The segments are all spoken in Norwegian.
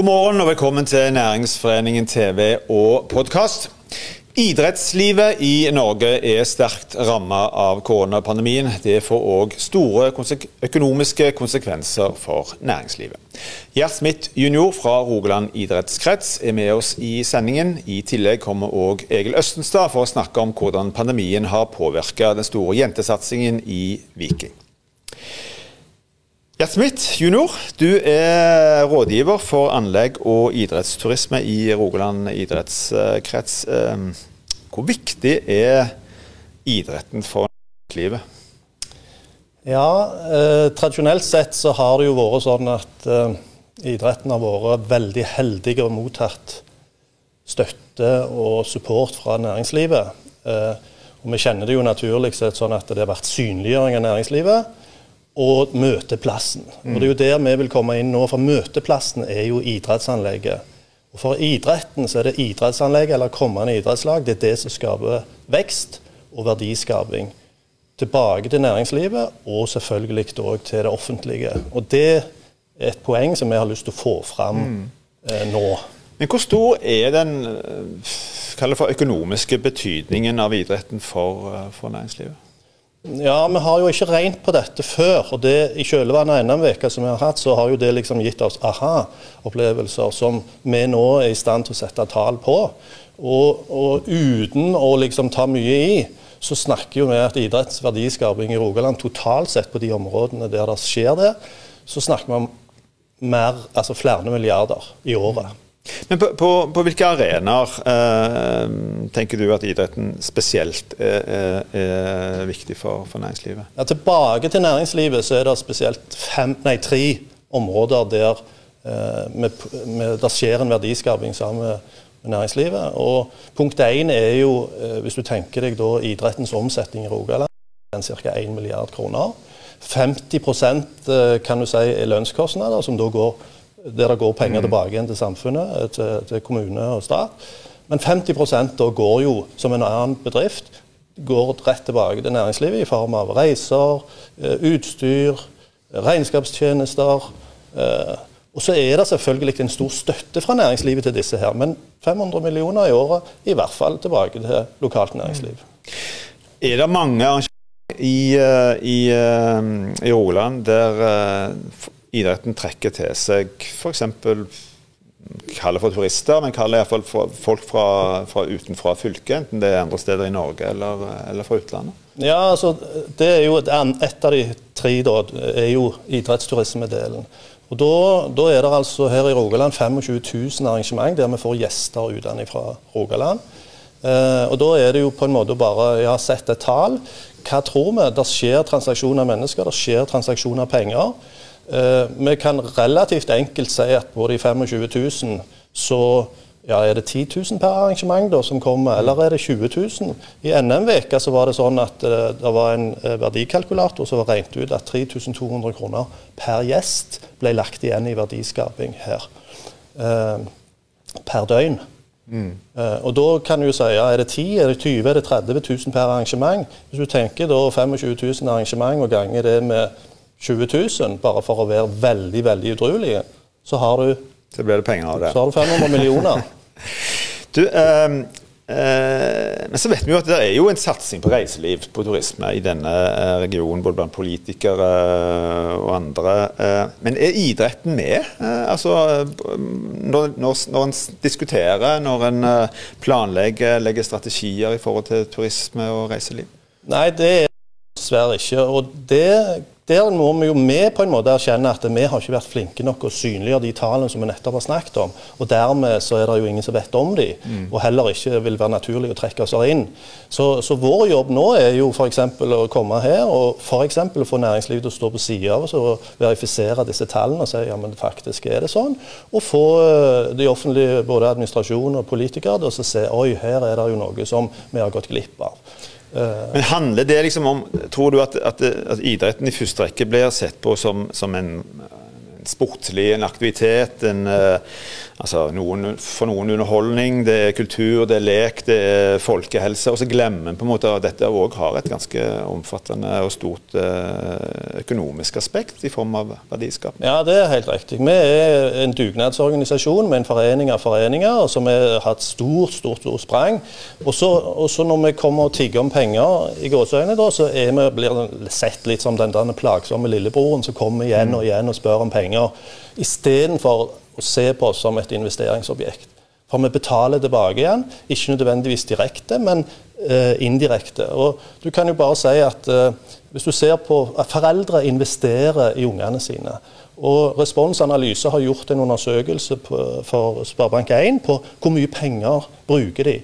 God morgen og velkommen til Næringsforeningen TV og podkast. Idrettslivet i Norge er sterkt rammet av koronapandemien. Det får òg store konsek økonomiske konsekvenser for næringslivet. Gjert Smith jr. fra Rogaland idrettskrets er med oss i sendingen. I tillegg kommer òg Egil Østenstad for å snakke om hvordan pandemien har påvirka den store jentesatsingen i Viking. Gjert Smith jr., du er rådgiver for anlegg og idrettsturisme i Rogaland idrettskrets. Ehm, hvor viktig er idretten for livet? Ja, eh, tradisjonelt sett så har det jo vært sånn at eh, idretten har vært veldig heldig og mottatt støtte og support fra næringslivet. Eh, og Vi kjenner det jo naturlig sett sånn at det har vært synliggjøring av næringslivet og møteplassen. Mm. Og Det er jo der vi vil komme inn nå, for møteplassen er jo idrettsanlegget. Og For idretten så er det idrettsanlegg eller kommende idrettslag det er det som skaper vekst og verdiskaping. Tilbake til næringslivet, og selvfølgelig òg til det offentlige. Og Det er et poeng som vi har lyst til å få fram mm. eh, nå. Men Hvor stor er den eh, for økonomiske betydningen av idretten for, eh, for næringslivet? Ja, vi har jo ikke regnet på dette før. og det I kjølvannet av NM-veka som vi har hatt, så har jo det liksom gitt oss aha-opplevelser som vi nå er i stand til å sette tall på. Og, og uten å liksom ta mye i, så snakker jo vi at idretts verdiskaping i Rogaland totalt sett på de områdene der det skjer det, så snakker vi om mer, altså flere milliarder i året. Men på, på, på hvilke arenaer eh, tenker du at idretten spesielt er, er, viktig for, for, næringslivet? Ja, tilbake til næringslivet så er det spesielt fem, nei, tre områder der eh, der skjer en verdiskaping sammen med næringslivet. Og Punkt én er jo, eh, hvis du tenker deg da idrettens omsetning i Rogaland, ca. 1 milliard kroner. 50 eh, kan du si er lønnskostnader, som da går der det går penger mm. tilbake igjen til samfunnet, eh, til, til kommune og stat. Men 50 da går jo, som en annen bedrift, går rett tilbake til næringslivet i form av reiser, eh, utstyr, regnskapstjenester. Eh, og så er det selvfølgelig en stor støtte fra næringslivet til disse her, men 500 millioner i året i hvert fall tilbake til lokalt næringsliv. Er det mange arrangementer i, i, i Rogaland der idretten trekker til seg f.eks. kaller for turister, men kaller iallfall folk fra, fra utenfra fylket, enten det er andre steder i Norge eller, eller fra utlandet? Ja, altså, det er jo et, et av de tre da, er jo idrettsturismedelen. Og da, da, er det altså her i Rogaland 25 000 arrangement der vi får gjester utenfra Rogaland. Eh, og da er det jo på en måte bare ja, sett et tall. Hva tror vi? Det skjer transaksjoner av mennesker, det skjer transaksjoner av penger. Eh, vi kan relativt enkelt si at på de 25 000 så ja, er det 10 000 per arrangement da, som kommer, eller er det 20 000? I NM-veka så var det sånn at uh, det var en uh, verdikalkulator som regnet ut at 3200 kroner per gjest ble lagt igjen i verdiskaping her. Uh, per døgn. Mm. og da kan du si ja, er det 10 er det 20 er det 30 000 per arrangement. Hvis du tenker da 25 000 arrangement og ganger det med 20 000 bare for å være veldig veldig udruelige, så har du Så blir det penger av det. Så har du 500 millioner. du, eh, eh, men så vet vi jo at det er jo en satsing på reiseliv, på turisme, i denne eh, regionen, både blant politikere eh, og andre. Men er idretten med? Altså, når, når, når en diskuterer, når en planlegger, legger strategier i forhold til turisme og reiseliv? Nei, det er dessverre ikke. Og det der må vi jo med på en måte erkjenne at vi har ikke vært flinke nok å synliggjøre de tallene som vi nettopp har snakket om. Og dermed så er det jo ingen som vet om de, mm. og heller ikke vil være naturlig å trekke oss inn. Så, så vår jobb nå er jo f.eks. å komme her og f.eks. få næringslivet til å stå på sida av oss og verifisere disse tallene og si ja, men faktisk er det sånn. Og få eh, de offentlige, både administrasjon og politikere, til å se oi, her er det jo noe som vi har gått glipp av. Eh, Men handler det liksom om Tror du at, at, at idretten i første rekke blir sett på som, som en, sportslig en aktivitet? En, uh, Altså noen, for noen underholdning, det er kultur, det er lek, det er folkehelse. Og så glemmer en på en måte at dette òg har et ganske omfattende og stort eh, økonomisk aspekt i form av verdiskap. Ja, det er helt riktig. Vi er en dugnadsorganisasjon med en forening av foreninger som har hatt stort, stort, stort sprang. Og så når vi kommer og tigger om penger i gåseøynene, da, så vi, blir sett litt som den plagsomme lillebroren som kommer igjen og igjen og spør om penger. Istedenfor å se på oss som et investeringsobjekt. For vi betaler tilbake igjen, ikke nødvendigvis direkte, men eh, indirekte. Og du kan jo bare si at eh, Hvis du ser på at foreldre investerer i ungene sine, og Responsanalyse har gjort en undersøkelse på, for Sparebank1 på hvor mye penger bruker de.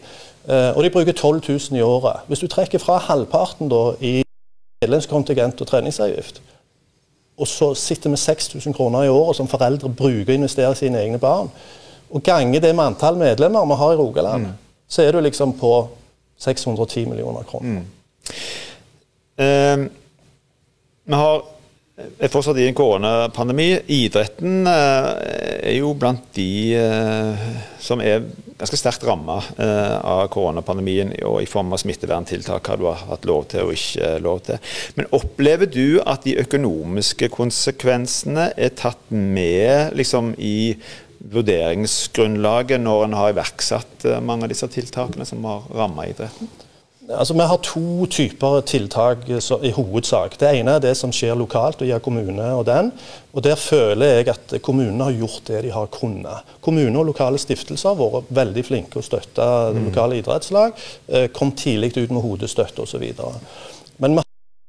Eh, og de bruker 12 000 i året. Hvis du trekker fra halvparten da i medlemskontingent og treningsavgift, og så sitter vi 6000 kroner i året som foreldre bruker å investere i sine egne barn. Og ganger det med antall medlemmer vi har i Rogaland, mm. så er du liksom på 610 millioner kroner. Mm. Uh, vi har er fortsatt i en koronapandemi. Idretten uh, er jo blant de uh, som er ganske sterkt ramma eh, av koronapandemien og i form av smitteverntiltak har du hatt lov til og ikke lov til. Men opplever du at de økonomiske konsekvensene er tatt med liksom, i vurderingsgrunnlaget når en har iverksatt eh, mange av disse tiltakene som har ramma idretten? Altså, Vi har to typer tiltak i hovedsak. Det ene er det som skjer lokalt og gir kommune og den. Og Der føler jeg at kommunene har gjort det de har kunnet. Kommuner og lokale stiftelser har vært veldig flinke å støtte mm. lokale idrettslag. Eh, kom tidlig ut med hodestøtte osv. Men vi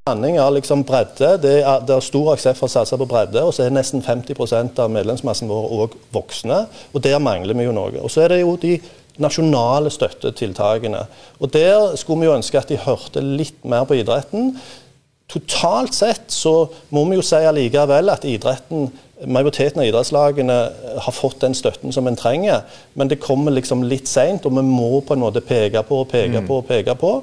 blanding av liksom bredde. Det er, det er, stor aksept for å satse på bredde. Og så er nesten 50% av medlemsmassen vår òg voksne. Og der mangler vi jo noe. Og så er det jo de nasjonale støttetiltakene. Og Der skulle vi jo ønske at de hørte litt mer på idretten. Totalt sett så må vi jo si allikevel at idretten, majoriteten av idrettslagene har fått den støtten som en trenger, men det kommer liksom litt seint, og vi må på en måte peke på og peke mm. på og peke på.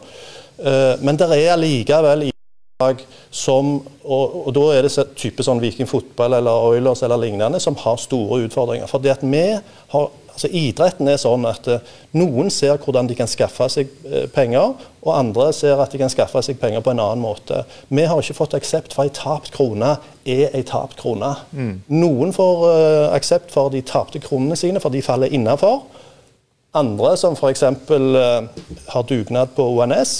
Uh, men det er allikevel idrettslag som, og, og, da er det type sånn Viking fotball eller Oilers eller lignende, som har store utfordringer. Fordi at vi har Altså Idretten er sånn at uh, noen ser hvordan de kan skaffe seg uh, penger, og andre ser at de kan skaffe seg penger på en annen måte. Vi har ikke fått aksept for ei tapt krone er ei tapt krone. Mm. Noen får uh, aksept for de tapte kronene sine, for de faller innafor. Andre, som f.eks. Uh, har dugnad på ONS,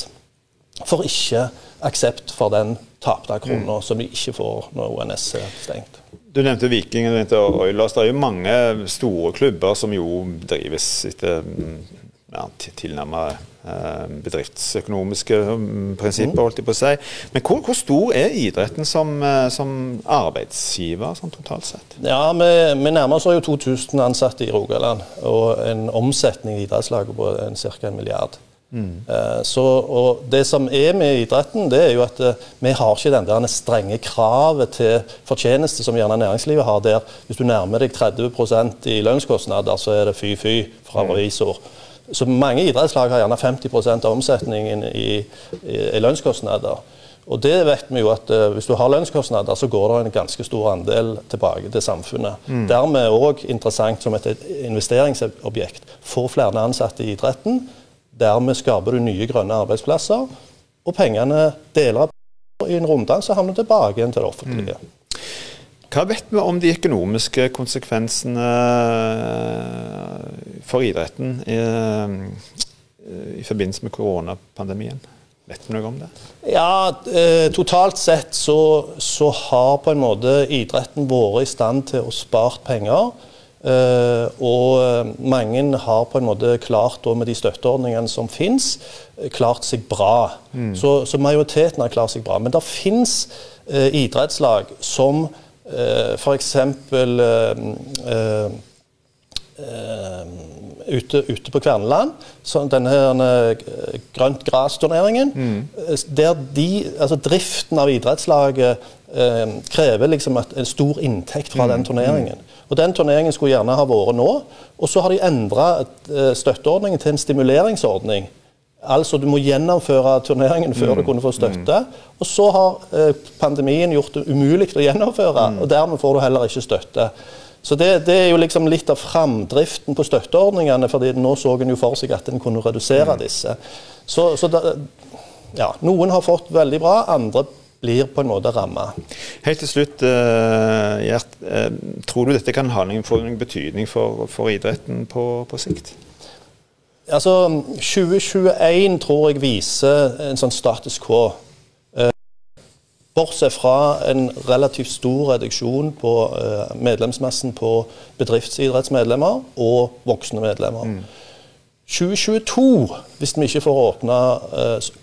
får ikke aksept for den tapte krona, mm. som de ikke får når ONS er stengt. Du nevnte Viking og Oilers. Det er jo mange store klubber som jo drives etter ja, tilnærmet eh, bedriftsøkonomiske mm, prinsipper, holdt jeg på å si. Men hvor, hvor stor er idretten som, eh, som arbeidsgiver sånn totalt sett? Ja, Vi, vi nærmer oss jo 2000 ansatte i Rogaland, og en omsetning i idrettslaget på ca. en milliard. Mm. Så, og Det som er med idretten, det er jo at uh, vi har ikke den der strenge kravet til fortjeneste som gjerne næringslivet har. der Hvis du nærmer deg 30% i lønnskostnader, så er det fy-fy fra mm. revisor. Så mange idrettslag har gjerne 50% av omsetningen i, i, i, lønnskostnader. Og det vet vi jo at uh, Hvis du har lønnskostnader, så går det en ganske stor andel tilbake til samfunnet. Mm. Dermed òg interessant som et investeringsobjekt. Få flere ansatte i idretten Dermed skaper du nye grønne arbeidsplasser, og pengene deler i en runddans og havner tilbake igjen til det offentlige. Mm. Hva vet vi om de økonomiske konsekvensene eh, for idretten i, eh, i forbindelse med koronapandemien? Vet vi noe om det? Ja, eh, Totalt sett så, så, har på en måte idretten vært i stand til å spare penger. Uh, og eh, mange har på en måte klart, med de støtteordningene som finnes, eh, klart seg bra. Mm. Så, så, majoriteten har klart seg bra. Men det finnes eh, idrettslag som eh, f.eks. Uh, ute, ute, på Kverneland, denne grønt gras-turneringen, mm. der de, altså driften av idrettslaget krever liksom en stor inntekt fra mm. den turneringen. Mm. Og Den turneringen skulle gjerne ha vært nå. Og så har de endra eh, støtteordningen til en stimuleringsordning. Altså du må gjennomføre turneringen før mm. du kunne få støtte. Mm. Og så har eh, pandemien gjort det umulig å gjennomføre, mm. og dermed får du heller ikke støtte. Så det, det, er jo liksom litt av framdriften på støtteordningene, fordi nå så en jo for seg at en kunne redusere disse. Så, så da, ja, noen har fått veldig bra, andre blir på en måte ramma. Helt til slutt, uh, Gjert. Uh, tror du dette kan ha noen, betydning for, for idretten på, på, sikt? Altså, 2021 tror jeg viser en sånn status quo. Uh, bortsett fra en relativt stor reduksjon på medlemsmassen på bedriftsidrettsmedlemmer og voksne medlemmer. Mm. 2022, hvis vi ikke får åpna,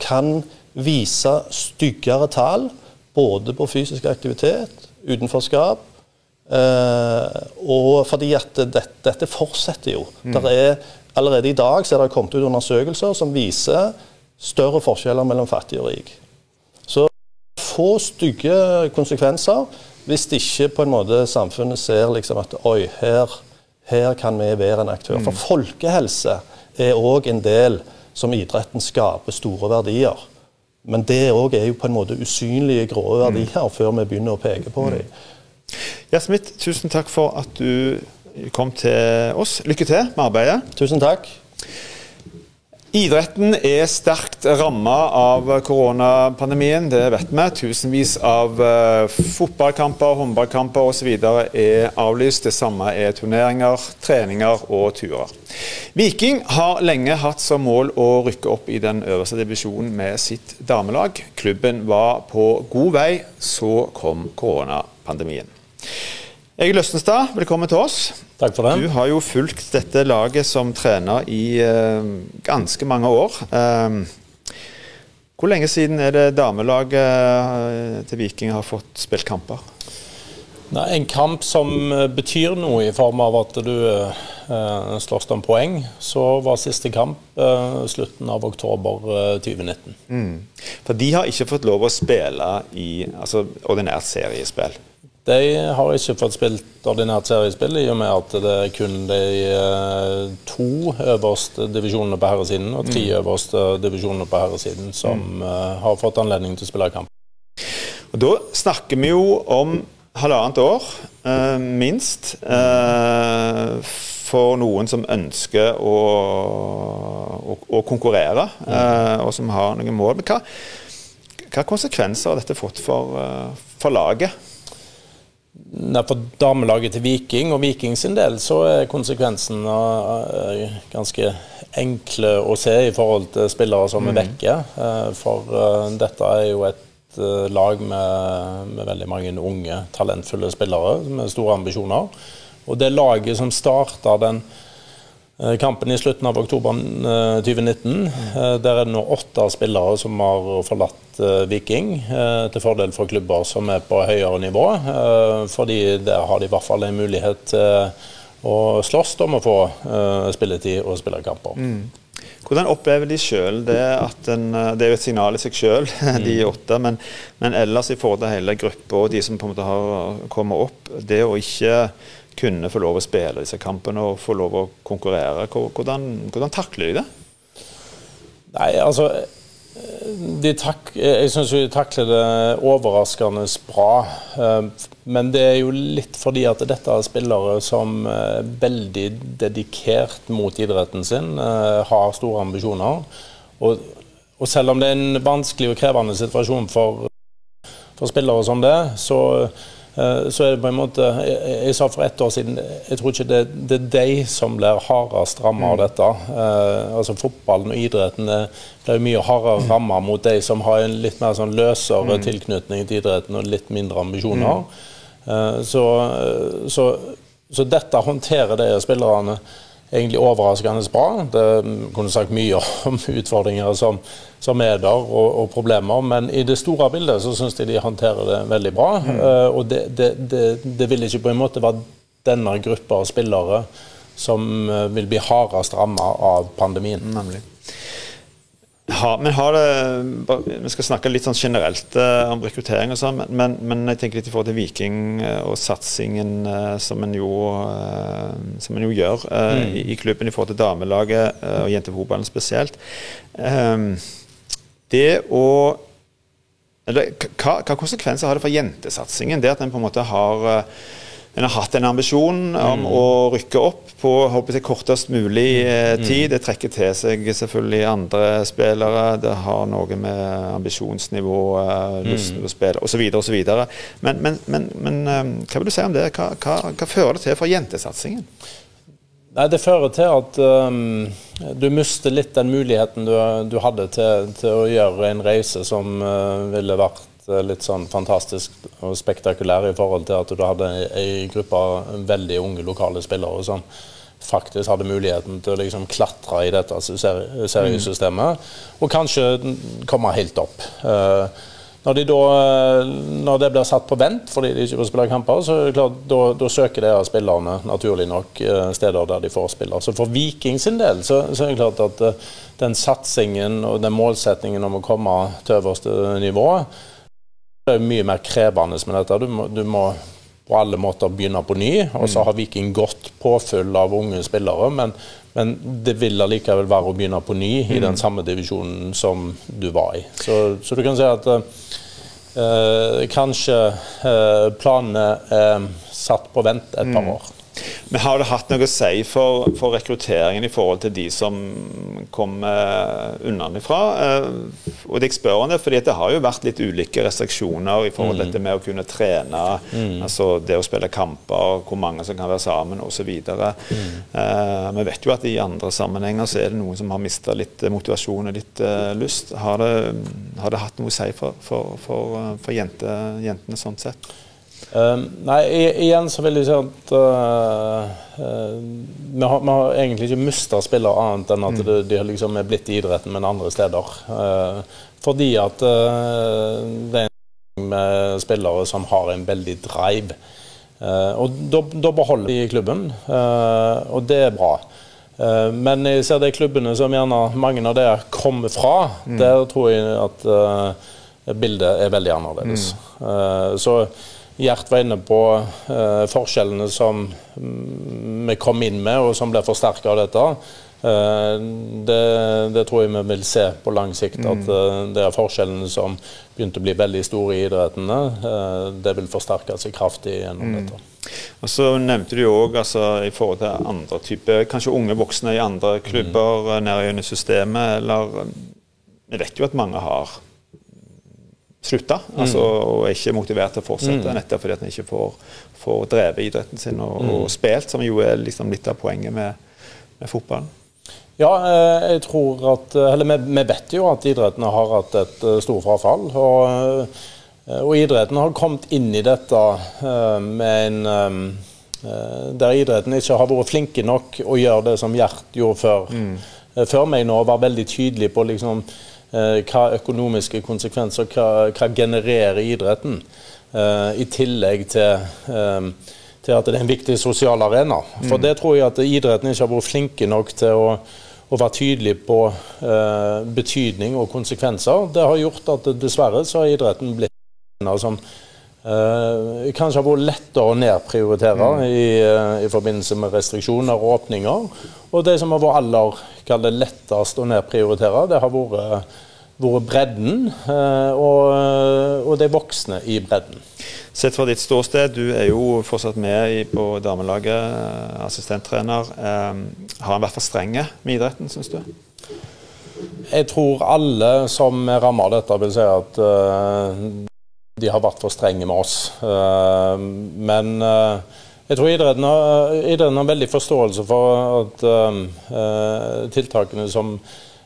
kan vise styggere tall både på fysisk aktivitet, utenforskap, eh, og fordi at dette, dette fortsetter jo. Mm. Er, allerede i dag så er det kommet ut undersøkelser som viser større forskjeller mellom fattig og rik. Så få stygge konsekvenser hvis ikke på en måte samfunnet ser liksom at oi, her, her kan vi være en aktør. Mm. For folkehelse er òg en del som idretten skaper store verdier. Men det òg er jo på en måte usynlige grå verdier mm. før vi begynner å peke på dem. Ja, Smith, tusen takk for at du kom til oss. Lykke til med arbeidet. Tusen takk. Idretten er sterkt ramma av koronapandemien, det vet vi. Tusenvis av uh, fotballkamper, håndballkamper osv. er avlyst. Det samme er turneringer, treninger og turer. Viking har lenge hatt som mål å rykke opp i den øverste divisjonen med sitt damelag. Klubben var på god vei, så kom koronapandemien. Egil Østenstad, velkommen til oss. Takk for det. Du har jo fulgt dette laget som trener i uh, ganske mange år. Uh, hvor lenge siden er det damelaget uh, til Viking har fått spilt kamper? Nei, en kamp som betyr noe i form av at du slåss om poeng. Så var siste kamp slutten av oktober 2019. Mm. For de har ikke fått lov å spille i altså, ordinært seriespill? De har ikke fått spilt ordinært seriespill, i og med at det er kun de eh, to øverste divisjonene på herresiden og tre mm. øverste divisjonene på herresiden som mm. uh, har fått anledning til å spille kamp. Og Da snakker vi jo om halvannet år, uh, minst, for noen som ønsker å, å, å konkurrere, mm. og som har noen mål. Men hva, hva konsekvenser har dette fått for, for laget? For damelaget til Viking og Viking sin del så er konsekvensen eh, ganske enkle å se i forhold til spillere som er mm. vekke. Eh, for eh, dette er jo et lag med, med veldig mange unge, talentfulle spillere med store ambisjoner. Og det laget som starta den kampen i slutten av oktober 2019. Eh, eh, der er det nå åtte spillere som har forlatt Viking, til fordel for klubber som er på høyere nivå. Fordi der har de i hvert fall en mulighet til å slåss om å få spilletid og spillerkamper. Mm. Hvordan opplever de sjøl det at en, Det er jo et signal i seg sjøl, de mm. åtte. Men, men, ellers i forhold til hele gruppa og de som på en måte har kommet opp, det å ikke kunne få lov å spille disse kampene og få lov å konkurrere. Hvordan, hvordan takler de det? Nei, altså tak, Jeg syns de takler det overraskende bra. Eh, men det er jo litt fordi at dette er spillere som er veldig dedikert mot idretten sin, eh, har store ambisjoner. Og, og selv om det er en vanskelig og krevende situasjon for, for spillere som det, så Eh, så er det på en måte Jeg, jeg sa for ett år siden jeg tror ikke det, det er de som blir hardest rammet av mm. dette. Eh, altså Fotballen og idretten blir mye hardere mm. rammet mot de som har en litt mer sånn løsere mm. tilknytning til idretten og litt mindre ambisjoner. Eh, så, så, så, dette håndterer de spillerne egentlig overraskende bra. Det kunne sagt mye om utfordringer som, som er der, og, og, problemer. Men i det store bildet så syns jeg de håndterer det veldig bra. Mm. Uh, og det, det, det, det, vil ikke på en måte være denne gruppa av spillere som uh, vil bli hardest ramma av pandemien. Nemlig. Ha, men har det, Vi skal snakke litt sånn generelt uh, om rekruttering, og sånn, men, men, jeg tenker litt i forhold til Viking uh, og satsingen uh, som, en jo, som en jo gjør mm. i, i, klubben i forhold til damelaget og jentefotballen spesielt. Um, det å eller, hva, hva, konsekvenser har det for jentesatsingen? Det at en på en måte har en har hatt en ambisjon om mm. å rykke opp på håper jeg, kortest mulig eh, mm. tid. Det trekker til seg selvfølgelig andre spillere. Det har noe med ambisjonsnivå, eh, lysten til å spille osv. osv. Men, men, men, men eh, hva vil du si om det? Hva, hva, hva fører det til for jentesatsingen? Nei, Det fører til at um, du mister litt den muligheten du, du hadde til, til, å gjøre en reise som uh, ville vært Eh, litt sånn fantastisk og spektakulær i forhold til at du hadde ei gruppe av veldig unge lokale spillere som faktisk hadde muligheten til å liksom klatre i dette seriesystemet, og kanskje komme helt opp. Eh, når, de da, når, det blir satt på vent fordi de ikke får spille kamper, så er det klart, da, da søker de spillerne naturlig nok eh, steder der de får spille. Så for Viking sin del så, så er det klart at den satsingen og den målsettingen om å komme til øverste nivå det er mye mer krevende med dette. Du må, du må på alle måter begynne på ny. Og så mm. har Viking godt påfyll av unge spillere, men, men det vil allikevel være å begynne på ny i den mm. samme divisjonen som du var i. Så, så du kan si at eh, kanskje eh, planene er satt på vent et par mm. år. Men Har det hatt noe å si for, for rekrutteringen i forhold til de som kommer unnafra? Eh, og jeg spør om det, fordi det har jo vært litt ulike restriksjoner i forhold til mm. dette med å kunne trene, mm. altså det å spille kamper, hvor mange som kan være sammen osv. Mm. Uh, vi vet jo at i andre sammenhenger så er det noen som har mista litt motivasjon og litt uh, lyst. Har det, har det, hatt noe å si for, for, for, for jente, jentene sånn sett? Uh, nei, igjen så vil jeg si at uh, uh, vi, har, vi, har, egentlig ikke mista spillere annet enn at mm. de, de liksom er blitt i idretten, men andre steder. fordi at det er en med spillere som har en veldig drive. og da beholder de klubben, og det er bra. men jeg ser de klubbene som gjerne mange av dere kommer fra, mm. der tror jeg at bildet er veldig annerledes. Mm. så Gjert var inne på uh, forskjellene som mm, vi kom inn med, og som ble forsterka av dette. Uh, det, det, tror jeg vi vil se på lang sikt. Mm. At uh, det er forskjellene som begynte å bli veldig store i idrettene, det vil forsterke seg kraftig gjennom mm. dette. Og så nevnte du òg altså, i forhold til andre typer, kanskje unge voksne i andre klubber mm. nede under systemet, eller Vi vet jo at mange har slutta mm. altså, og er ikke motivert til å fortsette, mm. nettopp fordi at en ikke får, får drevet idretten sin og, mm. og, spilt, som jo er liksom litt av poenget med, med fotballen. Ja, eh, jeg tror at Eller vi, vi vet jo at idrettene har hatt et eh, stort frafall. Og, eh, og idretten har kommet inn i dette med en Der idretten ikke har vært flinke nok å gjøre det som Gjert gjorde før, mm. før meg nå, var veldig tydelig på liksom Eh, hva økonomiske konsekvenser hva, hva genererer idretten? Uh, I tillegg til, um, til, at det er en viktig sosial arena. For mm. det tror jeg at idretten ikke har vært flinke nok til å, å være tydelig på uh, betydning og konsekvenser. Det har gjort at dessverre så har idretten blitt en som kanskje har vært lettere å nedprioritere mm. i, uh, i, forbindelse med restriksjoner og åpninger. Og det som har vært aller lettest å nedprioritere, det har vært, vært bredden og, og, de voksne i bredden. Sett fra ditt ståsted, du er jo fortsatt med på damelaget, assistenttrener. har han vært for strenge med idretten, syns du? Jeg tror alle som er rammet av dette, vil si at de har vært for strenge med oss. Eh, men eh, jeg tror idretten har, idretten har veldig forståelse for at tiltakene som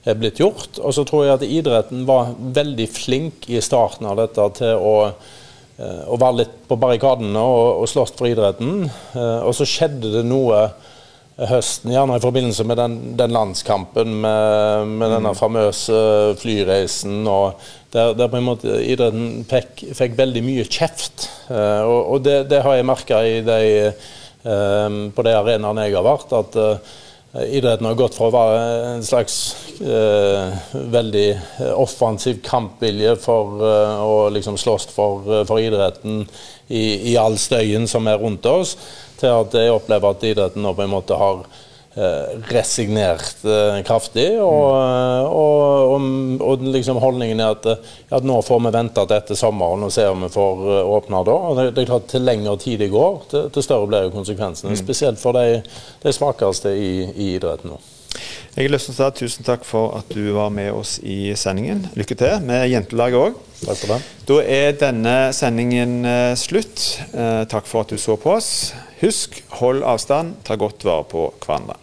er blitt gjort. Og så tror jeg at idretten var veldig flink i starten av dette til å, å være litt på barrikadene og, og slåss for idretten. Og så skjedde det noe høsten, gjerne i forbindelse med den, den landskampen med, med denne mm. famøse flyreisen. og der, der, på en måte idretten fikk, fikk veldig mye kjeft. Uh, og, og det, det, har jeg merka de, uh, på de arenaene jeg har vært, at uh, idretten har gått fra å være en slags veldig offensiv kampvilje for å liksom slåss for, for idretten i, i all støyen som er rundt oss til at jeg opplever at idretten nå på en måte har Eh, resignert eh, kraftig. Og, eh, og, og, og liksom holdningen er at, at, nå får vi vente til etter sommeren og se om vi får åpne da. Og det, det, er klart Til lengre tid det går, til, til større blir jo konsekvensene. Mm. Spesielt for de, de svakeste i, i idretten nå. Jeg har lyst til å si tusen takk for at du var med oss i sendingen. Lykke til med jentelaget òg. Takk for det. Da er denne sendingen slutt. Takk for at du så på oss. Husk, hold avstand, ta godt vare på hverandre.